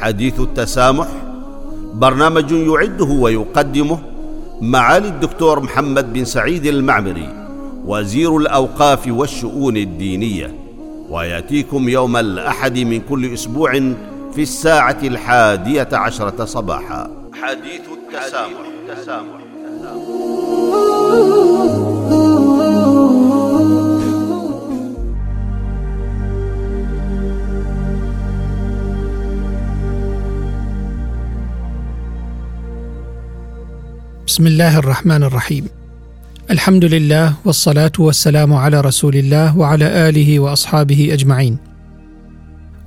حديث التسامح برنامج يعده ويقدمه معالي الدكتور محمد بن سعيد المعمري وزير الأوقاف والشؤون الدينية ويأتيكم يوم الأحد من كل أسبوع في الساعة الحادية عشرة صباحا حديث التسامح, التسامح. بسم الله الرحمن الرحيم. الحمد لله والصلاة والسلام على رسول الله وعلى آله وأصحابه أجمعين.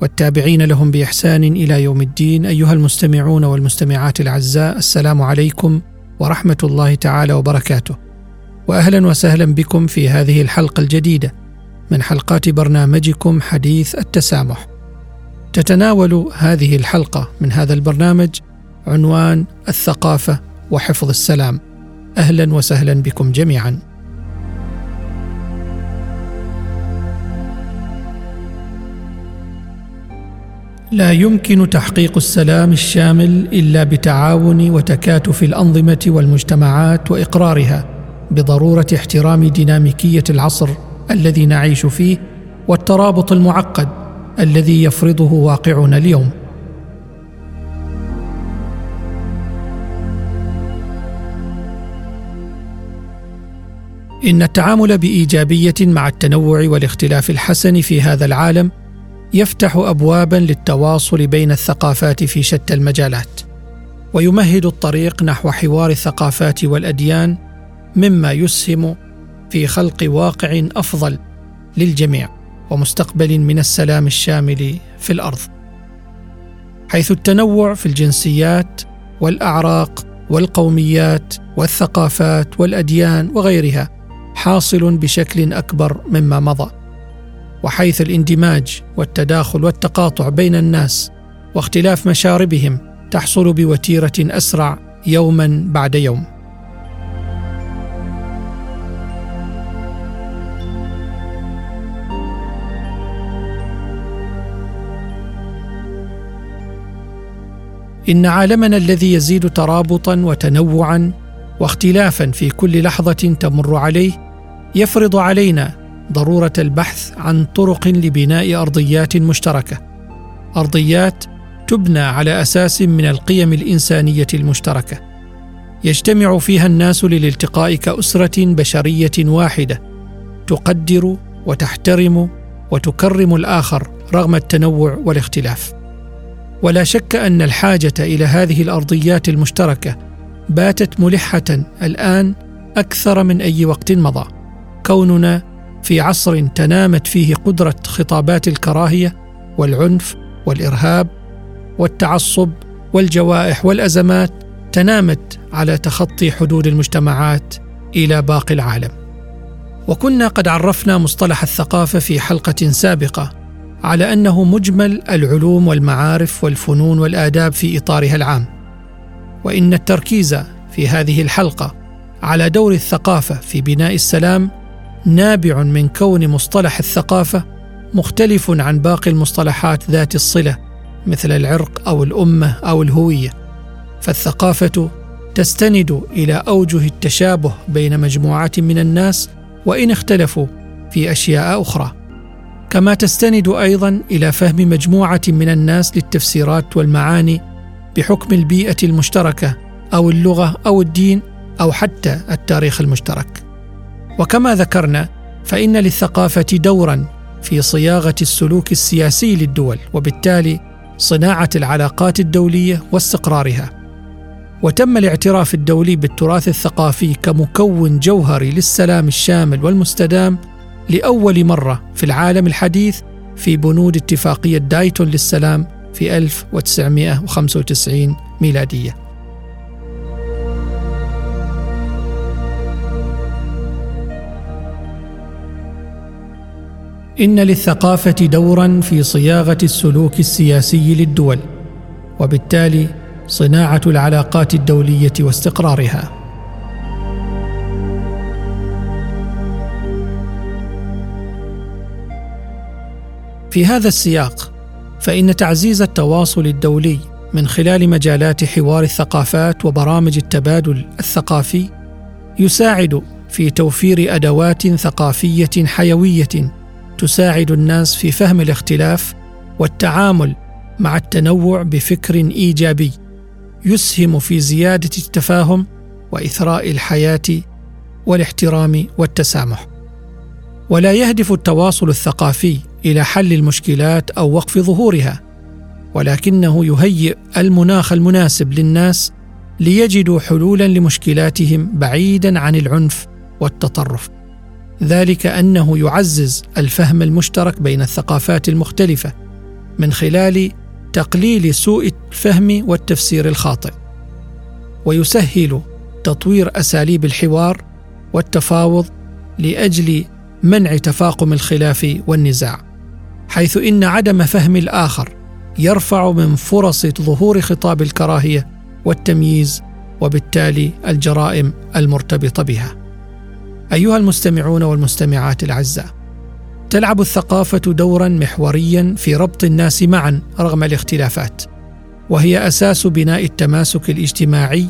والتابعين لهم بإحسان إلى يوم الدين. أيها المستمعون والمستمعات الأعزاء السلام عليكم ورحمة الله تعالى وبركاته. واهلا وسهلا بكم في هذه الحلقة الجديدة من حلقات برنامجكم حديث التسامح. تتناول هذه الحلقة من هذا البرنامج عنوان الثقافة وحفظ السلام. أهلا وسهلا بكم جميعا. لا يمكن تحقيق السلام الشامل إلا بتعاون وتكاتف الأنظمة والمجتمعات وإقرارها بضرورة احترام ديناميكية العصر الذي نعيش فيه والترابط المعقد الذي يفرضه واقعنا اليوم. إن التعامل بإيجابية مع التنوع والاختلاف الحسن في هذا العالم يفتح ابوابا للتواصل بين الثقافات في شتى المجالات ويمهد الطريق نحو حوار الثقافات والأديان مما يسهم في خلق واقع أفضل للجميع ومستقبل من السلام الشامل في الأرض. حيث التنوع في الجنسيات والأعراق والقوميات والثقافات والأديان وغيرها حاصل بشكل أكبر مما مضى وحيث الاندماج والتداخل والتقاطع بين الناس واختلاف مشاربهم تحصل بوتيرة أسرع يوما بعد يوم. إن عالمنا الذي يزيد ترابطا وتنوعا واختلافا في كل لحظة تمر عليه يفرض علينا ضرورة البحث عن طرق لبناء أرضيات مشتركة. أرضيات تبنى على أساس من القيم الإنسانية المشتركة. يجتمع فيها الناس للالتقاء كأسرة بشرية واحدة. تقدر وتحترم وتكرم الآخر رغم التنوع والاختلاف. ولا شك أن الحاجة إلى هذه الأرضيات المشتركة باتت ملحة الآن أكثر من أي وقت مضى. كوننا في عصر تنامت فيه قدرة خطابات الكراهية والعنف والإرهاب والتعصب والجوائح والأزمات تنامت على تخطي حدود المجتمعات إلى باقي العالم. وكنا قد عرفنا مصطلح الثقافة في حلقة سابقة على أنه مجمل العلوم والمعارف والفنون والآداب في إطارها العام. وإن التركيز في هذه الحلقة على دور الثقافة في بناء السلام نابع من كون مصطلح الثقافة مختلف عن باقي المصطلحات ذات الصلة مثل العرق أو الأمة أو الهوية. فالثقافة تستند إلى أوجه التشابه بين مجموعه من الناس وإن اختلفوا في أشياء أخرى. كما تستند أيضا إلى فهم مجموعة من الناس للتفسيرات والمعاني بحكم البيئة المشتركة أو اللغة أو الدين أو حتى التاريخ المشترك. وكما ذكرنا فإن للثقافة دورا في صياغة السلوك السياسي للدول وبالتالي صناعة العلاقات الدولية واستقرارها. وتم الاعتراف الدولي بالتراث الثقافي كمكون جوهري للسلام الشامل والمستدام لأول مرة في العالم الحديث في بنود اتفاقية دايتون للسلام في 1995 ميلادية. إن للثقافة دورا في صياغة السلوك السياسي للدول وبالتالي صناعة العلاقات الدولية واستقرارها. في هذا السياق فإن تعزيز التواصل الدولي من خلال مجالات حوار الثقافات وبرامج التبادل الثقافي يساعد في توفير أدوات ثقافية حيوية تساعد الناس في فهم الاختلاف والتعامل مع التنوع بفكر إيجابي يسهم في زيادة التفاهم وإثراء الحياة والاحترام والتسامح. ولا يهدف التواصل الثقافي إلى حل المشكلات أو وقف ظهورها ولكنه يهيئ المناخ المناسب للناس ليجدوا حلولا لمشكلاتهم بعيدا عن العنف والتطرف. ذلك أنه يعزز الفهم المشترك بين الثقافات المختلفة من خلال تقليل سوء الفهم والتفسير الخاطئ ويسهل تطوير أساليب الحوار والتفاوض لأجل منع تفاقم الخلاف والنزاع حيث إن عدم فهم الآخر يرفع من فرص ظهور خطاب الكراهية والتمييز وبالتالي الجرائم المرتبطة بها. أيها المستمعون والمستمعات الأعزاء تلعب الثقافة دورا محوريا في ربط الناس معا رغم الاختلافات وهي أساس بناء التماسك الاجتماعي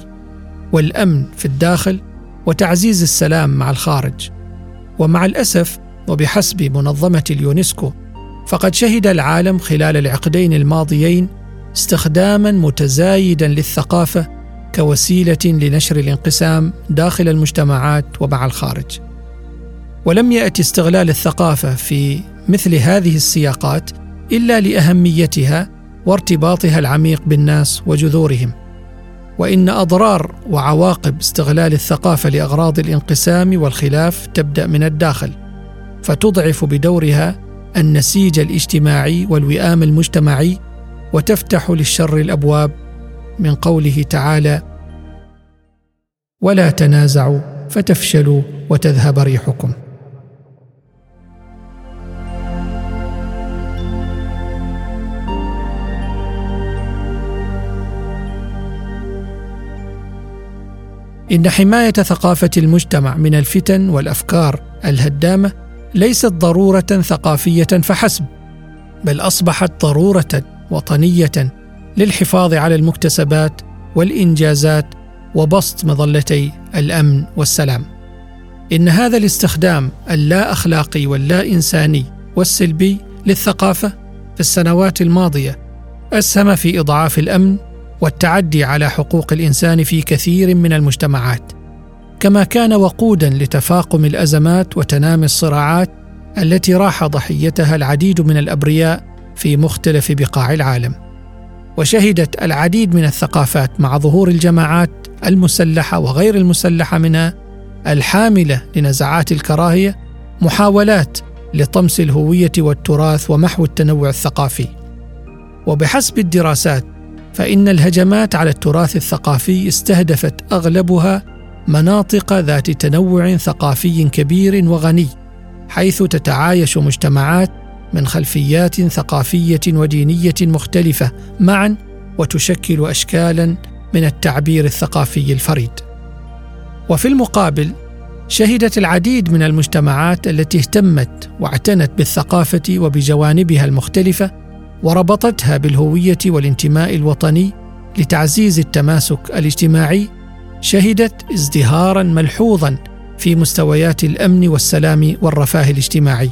والأمن في الداخل وتعزيز السلام مع الخارج. ومع الأسف وبحسب منظمة اليونسكو فقد شهد العالم خلال العقدين الماضيين استخداما متزايدا للثقافة كوسيلة لنشر الانقسام داخل المجتمعات ومع الخارج. ولم يأتي استغلال الثقافة في مثل هذه السياقات إلا لأهميتها وارتباطها العميق بالناس وجذورهم. وإن أضرار وعواقب استغلال الثقافة لأغراض الانقسام والخلاف تبدأ من الداخل فتضعف بدورها النسيج الاجتماعي والوئام المجتمعي وتفتح للشر الأبواب من قوله تعالى ولا تنازعوا فتفشلوا وتذهب ريحكم. إن حماية ثقافة المجتمع من الفتن والأفكار الهدامة ليست ضرورة ثقافية فحسب بل أصبحت ضرورة وطنية للحفاظ على المكتسبات والإنجازات وبسط مظلتي الأمن والسلام. إن هذا الاستخدام اللا أخلاقي واللا إنساني والسلبي للثقافة في السنوات الماضية أسهم في إضعاف الأمن والتعدي على حقوق الإنسان في كثير من المجتمعات. كما كان وقودا لتفاقم الأزمات وتنامي الصراعات التي راح ضحيتها العديد من الأبرياء في مختلف بقاع العالم. وشهدت العديد من الثقافات مع ظهور الجماعات المسلحة وغير المسلحة منها الحاملة لنزعات الكراهية محاولات لطمس الهوية والتراث ومحو التنوع الثقافي. وبحسب الدراسات فإن الهجمات على التراث الثقافي استهدفت أغلبها مناطق ذات تنوع ثقافي كبير وغني حيث تتعايش مجتمعات من خلفيات ثقافية ودينية مختلفة معا وتشكل اشكالا من التعبير الثقافي الفريد. وفي المقابل شهدت العديد من المجتمعات التي اهتمت واعتنت بالثقافة وبجوانبها المختلفة وربطتها بالهوية والانتماء الوطني لتعزيز التماسك الاجتماعي شهدت ازدهارا ملحوظا في مستويات الأمن والسلام والرفاه الاجتماعي.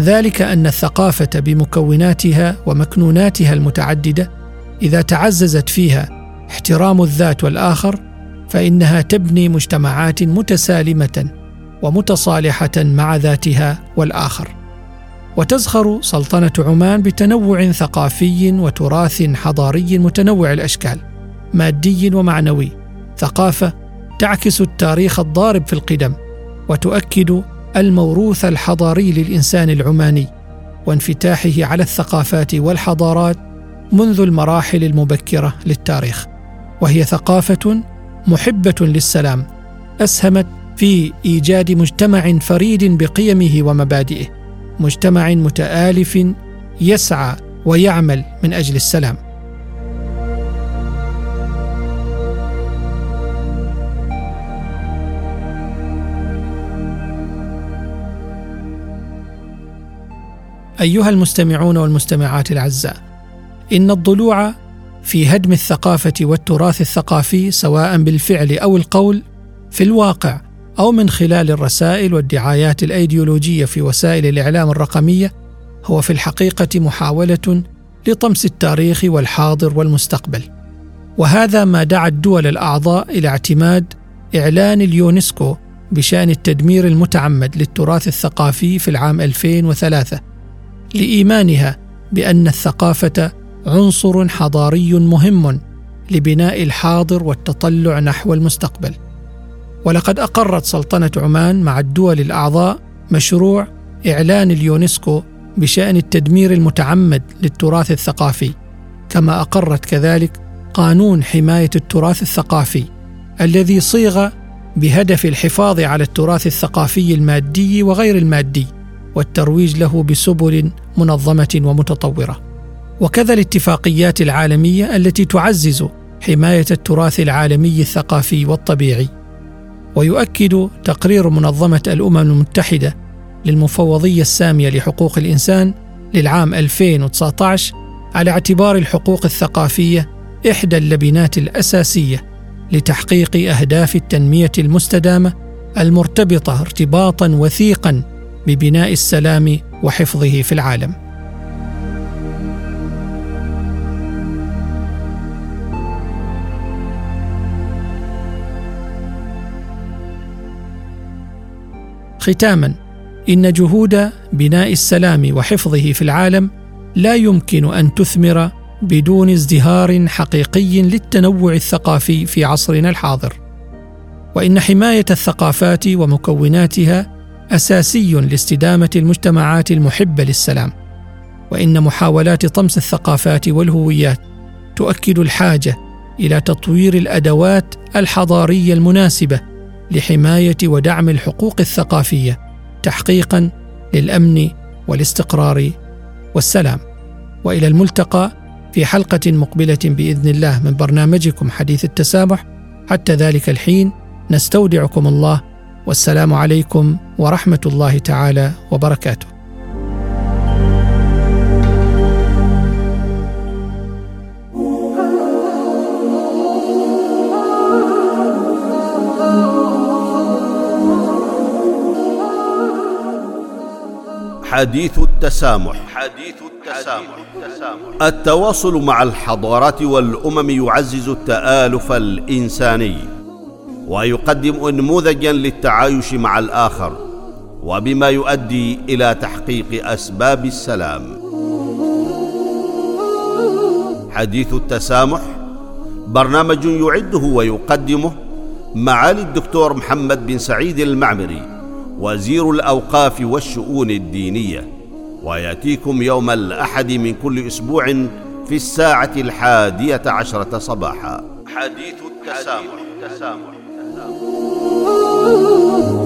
ذلك أن الثقافة بمكوناتها ومكنوناتها المتعددة إذا تعززت فيها احترام الذات والآخر فإنها تبني مجتمعات متسالمة ومتصالحة مع ذاتها والآخر. وتزخر سلطنة عمان بتنوع ثقافي وتراث حضاري متنوع الأشكال مادي ومعنوي. ثقافة تعكس التاريخ الضارب في القدم وتؤكد الموروث الحضاري للإنسان العماني وانفتاحه على الثقافات والحضارات منذ المراحل المبكرة للتاريخ. وهي ثقافة محبة للسلام أسهمت في إيجاد مجتمع فريد بقيمه ومبادئه مجتمع متآلف يسعى ويعمل من أجل السلام. أيها المستمعون والمستمعات الأعزاء إن الضلوع في هدم الثقافة والتراث الثقافي سواء بالفعل أو القول في الواقع أو من خلال الرسائل والدعايات الأيديولوجية في وسائل الإعلام الرقمية هو في الحقيقة محاولة لطمس التاريخ والحاضر والمستقبل. وهذا ما دعا الدول الأعضاء إلى اعتماد إعلان اليونسكو بشأن التدمير المتعمد للتراث الثقافي في العام 2003 لإيمانها بأن الثقافة عنصر حضاري مهم لبناء الحاضر والتطلع نحو المستقبل. ولقد أقرت سلطنة عمان مع الدول الأعضاء مشروع إعلان اليونسكو بشأن التدمير المتعمد للتراث الثقافي كما أقرت كذلك قانون حماية التراث الثقافي الذي صيغ بهدف الحفاظ على التراث الثقافي المادي وغير المادي. والترويج له بسبل منظمة ومتطورة. وكذا الاتفاقيات العالمية التي تعزز حماية التراث العالمي الثقافي والطبيعي. ويؤكد تقرير منظمة الأمم المتحدة للمفوضية السامية لحقوق الإنسان للعام 2019 على اعتبار الحقوق الثقافية إحدى اللبنات الأساسية لتحقيق أهداف التنمية المستدامة المرتبطة ارتباطا وثيقا ببناء السلام وحفظه في العالم. ختاما إن جهود بناء السلام وحفظه في العالم لا يمكن أن تثمر بدون ازدهار حقيقي للتنوع الثقافي في عصرنا الحاضر. وإن حماية الثقافات ومكوناتها أساسي لاستدامة المجتمعات المحبة للسلام وإن محاولات طمس الثقافات والهويات تؤكد الحاجة إلى تطوير الأدوات الحضارية المناسبة لحماية ودعم الحقوق الثقافية تحقيقا للأمن والاستقرار والسلام. وإلى الملتقى في حلقة مقبلة بإذن الله من برنامجكم حديث التسامح. حتى ذلك الحين نستودعكم الله والسلام عليكم ورحمة الله تعالى وبركاته. حديث التسامح. حديث التسامح. التواصل مع الحضارات والأمم يعزز التآلف الإنساني. ويقدم انموذجا للتعايش مع الآخر وبما يؤدي إلى تحقيق أسباب السلام. حديث التسامح برنامج يعده ويقدمه معالي الدكتور محمد بن سعيد المعمري وزير الأوقاف والشؤون الدينية. ويأتيكم يوم الأحد من كل أسبوع في الساعة الحادية عشرة صباحا. حديث التسامح, حديث التسامح. Ooh.